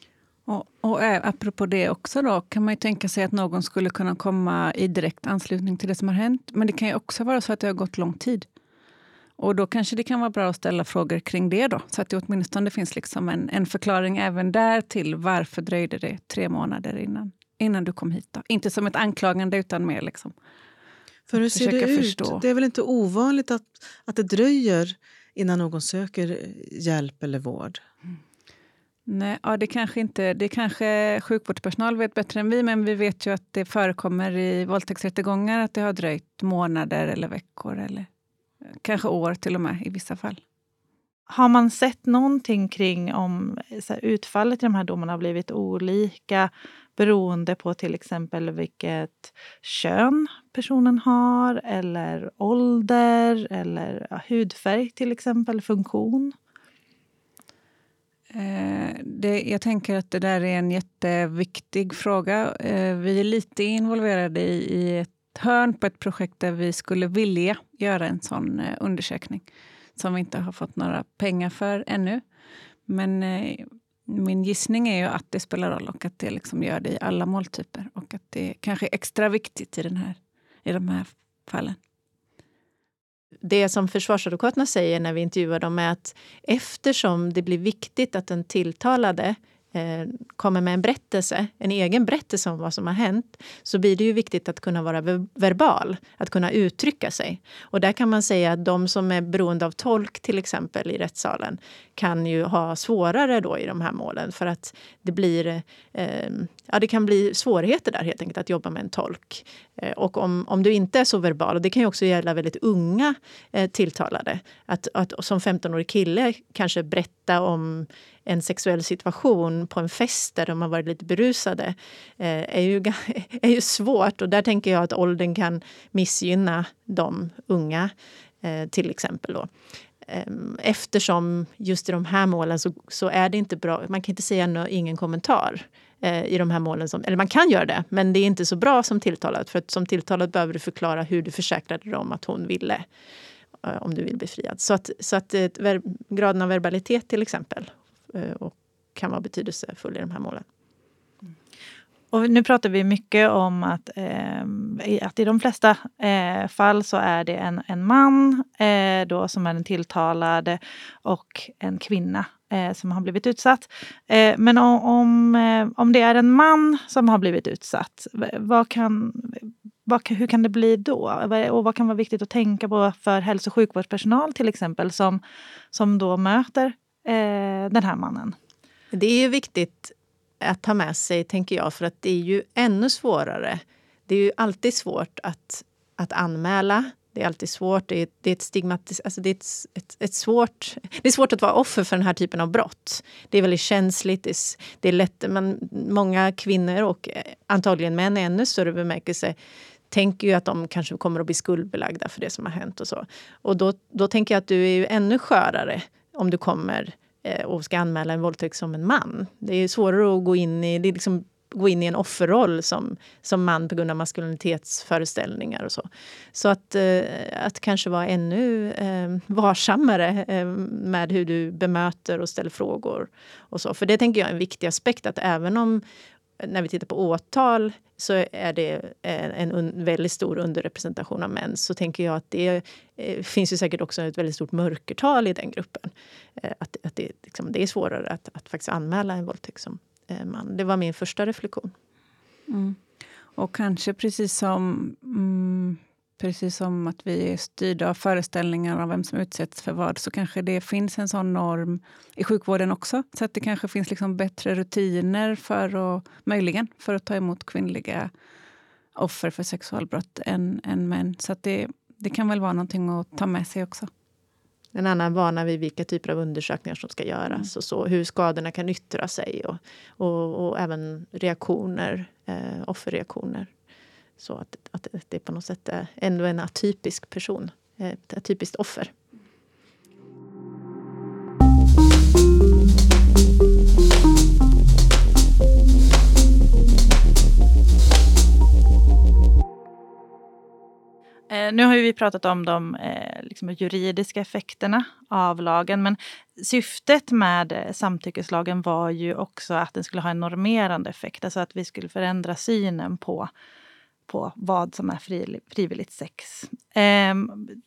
Och, och apropå det också då, kan man ju tänka sig att någon skulle kunna komma i direkt anslutning till det som har hänt. Men det kan ju också vara så att det har gått lång tid. Och då kanske det kan vara bra att ställa frågor kring det då. Så att det åtminstone finns liksom en, en förklaring även där till varför dröjde det tre månader innan innan du kom hit? Då? Inte som ett anklagande, utan mer liksom För hur ser det ut? Förstå. Det är väl inte ovanligt att, att det dröjer innan någon söker hjälp eller vård? Mm. Nej, ja, det kanske inte... Det kanske sjukvårdspersonal vet bättre än vi, men vi vet ju att det förekommer i våldtäktsrättegångar att det har dröjt månader eller veckor eller kanske år till och med i vissa fall. Har man sett någonting kring om här, utfallet i de här domarna har blivit olika beroende på till exempel vilket kön personen har eller ålder eller ja, hudfärg till exempel, funktion? Eh, det, jag tänker att det där är en jätteviktig fråga. Eh, vi är lite involverade i, i ett hörn på ett projekt där vi skulle vilja göra en sån eh, undersökning som vi inte har fått några pengar för ännu. Men eh, min gissning är ju att det spelar roll och att det liksom gör det i alla måltyper. Och att det kanske är extra viktigt i, den här, i de här fallen. det som försvarsadvokaterna säger när vi intervjuar dem är att eftersom det blir viktigt att den tilltalade Eh, kommer med en berättelse, en egen berättelse om vad som har hänt, så blir det ju viktigt att kunna vara verbal, att kunna uttrycka sig. Och där kan man säga att de som är beroende av tolk till exempel i rättssalen kan ju ha svårare då i de här målen för att det blir eh, ja, det kan bli svårigheter där helt enkelt att jobba med en tolk. Eh, och om, om du inte är så verbal, och det kan ju också gälla väldigt unga eh, tilltalade, att, att som 15-årig kille kanske berätta om en sexuell situation på en fest där de har varit lite berusade eh, är, ju, är ju svårt. Och där tänker jag att åldern kan missgynna de unga, eh, till exempel. Då. Ehm, eftersom just i de här målen så, så, är det inte bra. Man kan inte säga no, ingen kommentar eh, i de här målen. Som, eller man kan göra det, men det är inte så bra som tilltalad. För att som tilltalad behöver du förklara hur du försäkrade dig om att hon ville. Eh, om du vill bli friad. Så att, så att eh, graden av verbalitet till exempel Eh, och kan vara betydelsefull i de här målen. Mm. Och nu pratar vi mycket om att, eh, att i de flesta eh, fall så är det en, en man eh, då som är den tilltalade och en kvinna eh, som har blivit utsatt. Eh, men om, om, om det är en man som har blivit utsatt, vad kan, vad, hur kan det bli då? Och vad kan vara viktigt att tänka på för hälso och sjukvårdspersonal till exempel som, som då möter eh, den här mannen. Det är ju viktigt att ta med sig, tänker jag, för att det är ju ännu svårare. Det är ju alltid svårt att, att anmäla. Det är alltid svårt. Det är, det är ett stigmatis alltså det är, ett, ett, ett, svårt, det är svårt att vara offer för den här typen av brott. Det är väldigt känsligt. Det är, det är lätt, man, många kvinnor och eh, antagligen män i ännu större bemärkelse tänker ju att de kanske kommer att bli skuldbelagda för det som har hänt. och så. Och då, då tänker jag att du är ju ännu skörare om du kommer eh, och ska anmäla en våldtäkt som en man. Det är svårare att gå in i, det är liksom, gå in i en offerroll som, som man på grund av maskulinitetsföreställningar och så. Så att, eh, att kanske vara ännu eh, varsammare eh, med hur du bemöter och ställer frågor. och så. För det tänker jag är en viktig aspekt, att även om när vi tittar på åtal så är det eh, en, en väldigt stor underrepresentation av män. Så tänker jag att det eh, finns ju säkert också ett väldigt stort mörkertal i den gruppen. Eh, att, att det, liksom, det är svårare att, att faktiskt anmäla en våldtäkt som eh, man. Det var min första reflektion. Mm. Och kanske precis som mm, Precis som att vi är styrda av föreställningar om vem som utsätts för vad så kanske det finns en sån norm i sjukvården också. Så att det kanske finns liksom bättre rutiner för att, möjligen för att ta emot kvinnliga offer för sexualbrott än, än män. Så att det, det kan väl vara någonting att ta med sig också. En annan vana vid vilka typer av undersökningar som ska göras mm. och så, hur skadorna kan yttra sig och, och, och även reaktioner, eh, offerreaktioner. Så att, att det på något sätt är ändå en atypisk person, ett atypiskt offer. Eh, nu har vi pratat om de eh, liksom juridiska effekterna av lagen men syftet med eh, samtyckeslagen var ju också att den skulle ha en normerande effekt. Alltså att vi skulle förändra synen på på vad som är frivilligt sex. Eh,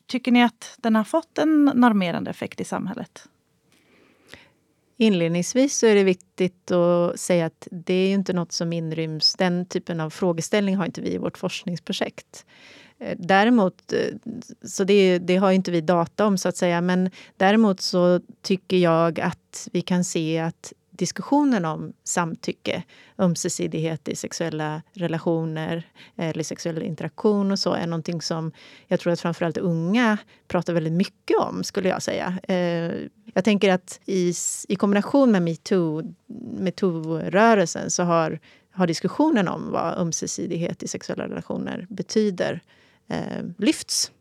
tycker ni att den har fått en normerande effekt i samhället? Inledningsvis så är det viktigt att säga att det är inte något som inryms. Den typen av frågeställning har inte vi i vårt forskningsprojekt. Eh, däremot, eh, så det, det, har inte vi data om så att säga, men däremot så tycker jag att vi kan se att diskussionen om samtycke, ömsesidighet i sexuella relationer eh, eller sexuell interaktion och så är någonting som jag tror att framförallt unga pratar väldigt mycket om, skulle jag säga. Eh, jag tänker att i, i kombination med metoo-rörelsen metoo så har, har diskussionen om vad ömsesidighet i sexuella relationer betyder eh, lyfts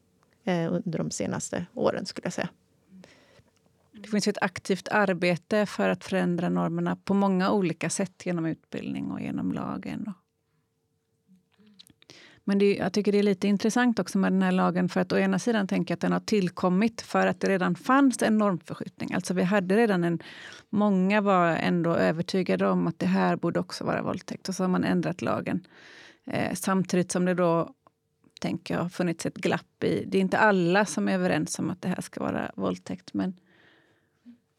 under de senaste åren, skulle jag säga. Det finns ett aktivt arbete för att förändra normerna på många olika sätt genom utbildning och genom lagen. Men det, jag tycker det är lite intressant också med den här lagen för att å ena sidan tänker jag att den har tillkommit för att det redan fanns en normförskjutning. Alltså vi hade redan en... Många var ändå övertygade om att det här borde också vara våldtäkt och så har man ändrat lagen. Eh, samtidigt som det då tänker jag, har funnits ett glapp i. Det är inte alla som är överens om att det här ska vara våldtäkt men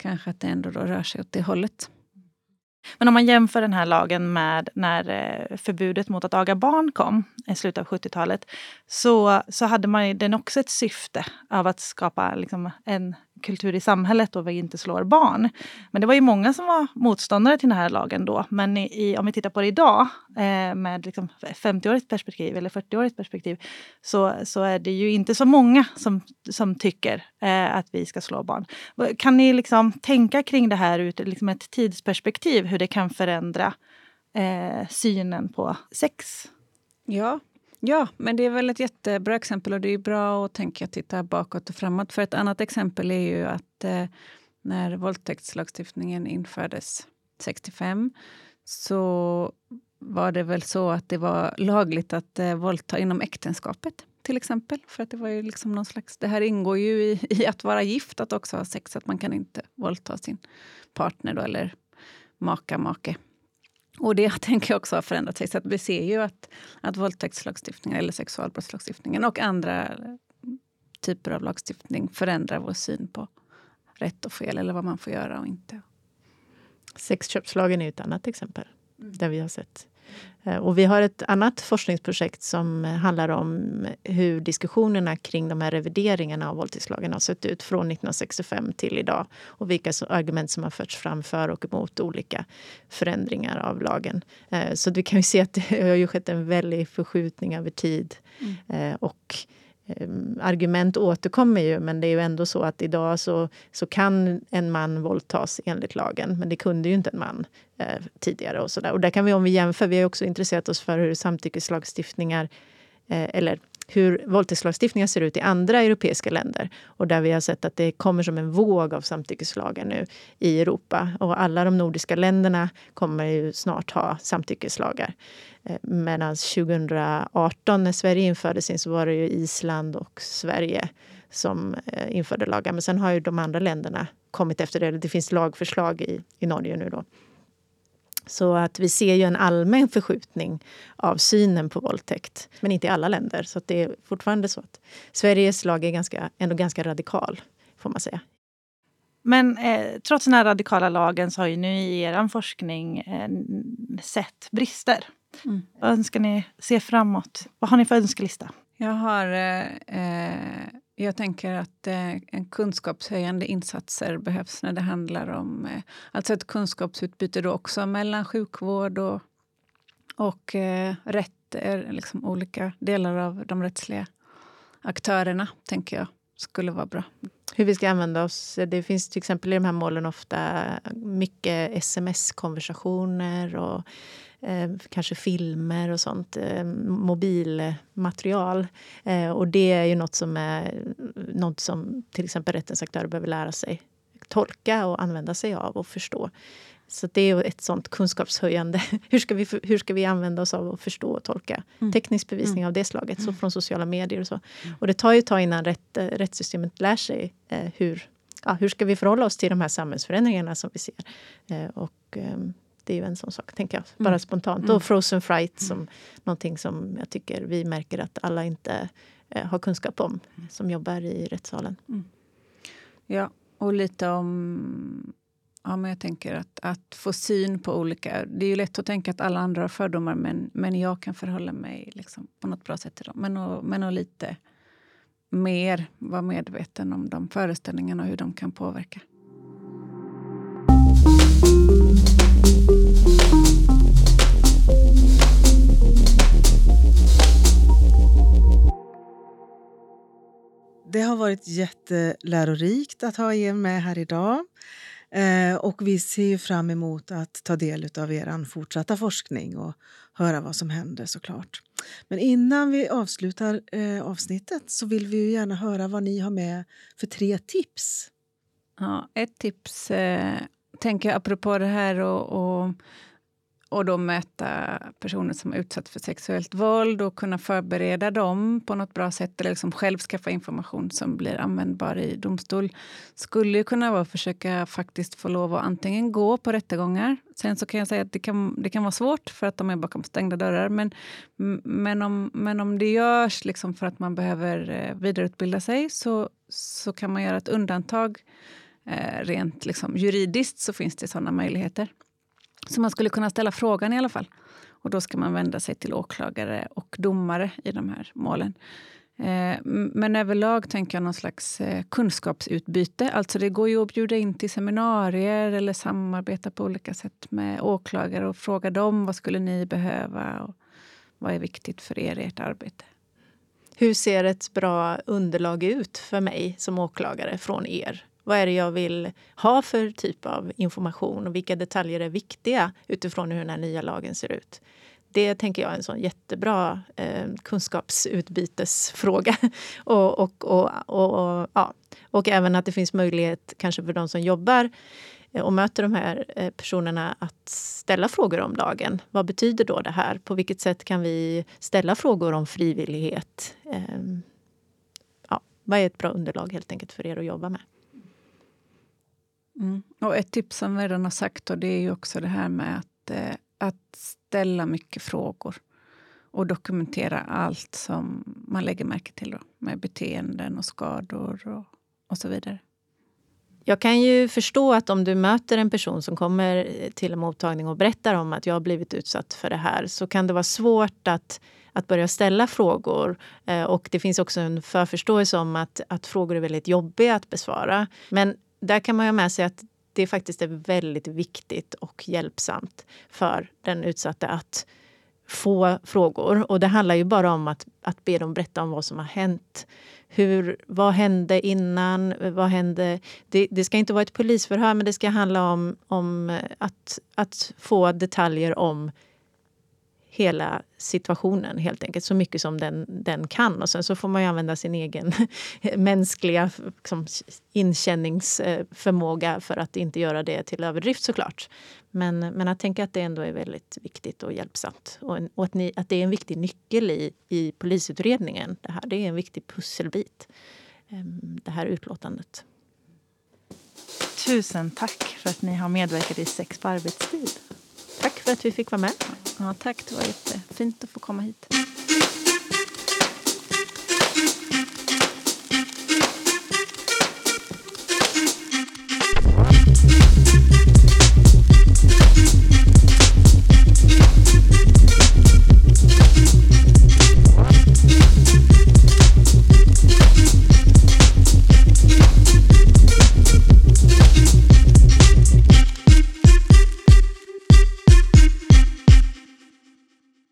kanske att det ändå då rör sig åt det hållet. Men om man jämför den här lagen med när eh, förbudet mot att aga barn kom i slutet av 70-talet så, så hade man den också ett syfte av att skapa liksom, en kultur i samhället och vi inte slår barn. Men det var ju många som var motståndare till den här lagen då. Men i, om vi tittar på det idag eh, med liksom 50-årigt perspektiv eller 40-årigt perspektiv så, så är det ju inte så många som, som tycker eh, att vi ska slå barn. Kan ni liksom tänka kring det här ur liksom ett tidsperspektiv, hur det kan förändra eh, synen på sex? Ja, Ja, men det är väl ett jättebra exempel och det är bra att tänka titta bakåt och framåt. För ett annat exempel är ju att eh, när våldtäktslagstiftningen infördes 65 så var det väl så att det var lagligt att eh, våldta inom äktenskapet till exempel. För att det var ju liksom någon slags, det här ingår ju i, i, att vara gift, att också ha sex. Att man kan inte våldta sin partner då, eller maka, make och det tänker jag också har förändrat sig. Så att vi ser ju att, att våldtäktslagstiftningen eller sexualbrottslagstiftningen och andra typer av lagstiftning förändrar vår syn på rätt och fel eller vad man får göra och inte. Sexköpslagen är ett annat exempel mm. där vi har sett och vi har ett annat forskningsprojekt som handlar om hur diskussionerna kring de här revideringarna av våldtäktslagen har sett ut från 1965 till idag och vilka argument som har förts fram för och emot olika förändringar av lagen. Eh, så vi kan ju se att det har ju skett en väldig förskjutning över tid. Mm. Och Ehm, Ehm, argument återkommer ju men det är ju ändå så att idag så, så kan en man våldtas enligt lagen. Men det kunde ju inte en man eh, tidigare. Och, så där. och där kan vi om vi jämför, vi har också intresserat oss för hur samtyckeslagstiftningar eh, eller hur våldtäktslagstiftningen ser ut i andra europeiska länder. Och där vi har sett att det kommer som en våg av samtyckeslagar nu i Europa. Och alla de nordiska länderna kommer ju snart ha samtyckeslagar. Eh, medan 2018 när Sverige införde sin så var det ju Island och Sverige som eh, införde lagar. Men sen har ju de andra länderna kommit efter det. Det finns lagförslag i, i Norge nu då. Så att vi ser ju en allmän förskjutning av synen på våldtäkt. Men inte i alla länder. Så det är fortfarande så att Sveriges lag är ganska, ändå ganska radikal, får man säga. Men eh, trots den här radikala lagen så har ju ni i er forskning eh, sett brister. Mm. Vad önskar ni se framåt? Vad har ni för önskelista? Jag har eh, eh jag tänker att eh, en kunskapshöjande insatser behövs när det handlar om eh, alltså ett kunskapsutbyte då också mellan sjukvård och, och eh, rätter, eh, liksom olika delar av de rättsliga aktörerna, tänker jag skulle vara bra. Hur vi ska använda oss. Det finns till exempel i de här målen ofta mycket sms-konversationer och eh, kanske filmer och sånt, eh, mobilmaterial. Eh, och det är ju något som, är, något som till exempel rättens aktörer behöver lära sig tolka och använda sig av och förstå. Så det är ett sånt kunskapshöjande. Hur ska vi, hur ska vi använda oss av att förstå och tolka mm. teknisk bevisning mm. av det slaget, så mm. från sociala medier och så. Mm. Och det tar ju ett tag innan rätt, eh, rättssystemet lär sig eh, hur, ja, hur ska vi förhålla oss till de här samhällsförändringarna som vi ser. Eh, och, eh, det är ju en sån sak, tänker jag. Bara mm. spontant. Mm. Och frozen fright som mm. någonting som jag tycker vi märker att alla inte eh, har kunskap om mm. som jobbar i rättssalen. Mm. Ja, och lite om... Ja, men jag tänker att, att få syn på olika... Det är ju lätt att tänka att alla andra har fördomar men, men jag kan förhålla mig liksom på något bra sätt till dem. Men och, men och lite mer vara medveten om de föreställningarna och hur de kan påverka. Det har varit jättelärorikt att ha er med här idag. Eh, och vi ser fram emot att ta del av er fortsatta forskning och höra vad som händer såklart. Men innan vi avslutar eh, avsnittet så vill vi gärna höra vad ni har med för tre tips. Ja, ett tips, eh, tänker jag apropå det här och, och och då möta personer som är utsatta för sexuellt våld och kunna förbereda dem på något bra sätt eller liksom själv skaffa information som blir användbar i domstol skulle ju kunna vara att försöka faktiskt få lov att antingen gå på rättegångar. Sen så kan jag säga att det kan, det kan vara svårt för att de är bakom stängda dörrar. Men, men, om, men om det görs liksom för att man behöver eh, vidareutbilda sig så, så kan man göra ett undantag. Eh, rent liksom, juridiskt så finns det sådana möjligheter. Så man skulle kunna ställa frågan i alla fall. Och då ska man vända sig till åklagare och domare i de här målen. Eh, men överlag tänker jag någon slags eh, kunskapsutbyte. Alltså det går ju att bjuda in till seminarier eller samarbeta på olika sätt med åklagare och fråga dem vad skulle ni behöva och vad är viktigt för er i ert arbete. Hur ser ett bra underlag ut för mig som åklagare från er? Vad är det jag vill ha för typ av information och vilka detaljer är viktiga utifrån hur den här nya lagen ser ut? Det tänker jag är en sån jättebra eh, kunskapsutbytesfråga. och, och, och, och, ja. och även att det finns möjlighet kanske för de som jobbar eh, och möter de här eh, personerna att ställa frågor om lagen. Vad betyder då det här? På vilket sätt kan vi ställa frågor om frivillighet? Ehm, ja, vad är ett bra underlag helt enkelt för er att jobba med? Mm. Och ett tips som vi redan har sagt då, det är ju också det här med att, eh, att ställa mycket frågor och dokumentera allt som man lägger märke till då, med beteenden och skador och, och så vidare. Jag kan ju förstå att om du möter en person som kommer eh, till en mottagning och berättar om att jag har blivit utsatt för det här så kan det vara svårt att, att börja ställa frågor. Eh, och det finns också en förförståelse om att, att frågor är väldigt jobbiga att besvara. Men där kan man ha med sig att det faktiskt är väldigt viktigt och hjälpsamt för den utsatta att få frågor. Och det handlar ju bara om att, att be dem berätta om vad som har hänt. Hur, vad hände innan? Vad hände? Det, det ska inte vara ett polisförhör men det ska handla om, om att, att få detaljer om hela situationen helt enkelt, så mycket som den, den kan. Och sen så får man ju använda sin egen mänskliga liksom, inkänningsförmåga för att inte göra det till överdrift såklart. Men, men att tänka att det ändå är väldigt viktigt och hjälpsamt. Och, och att, ni, att det är en viktig nyckel i, i polisutredningen. Det här det är en viktig pusselbit, ehm, det här utlåtandet. Tusen tack för att ni har medverkat i Sex på arbetstid. Tack för att vi fick vara med. Ja, tack, det var jättefint att få komma hit.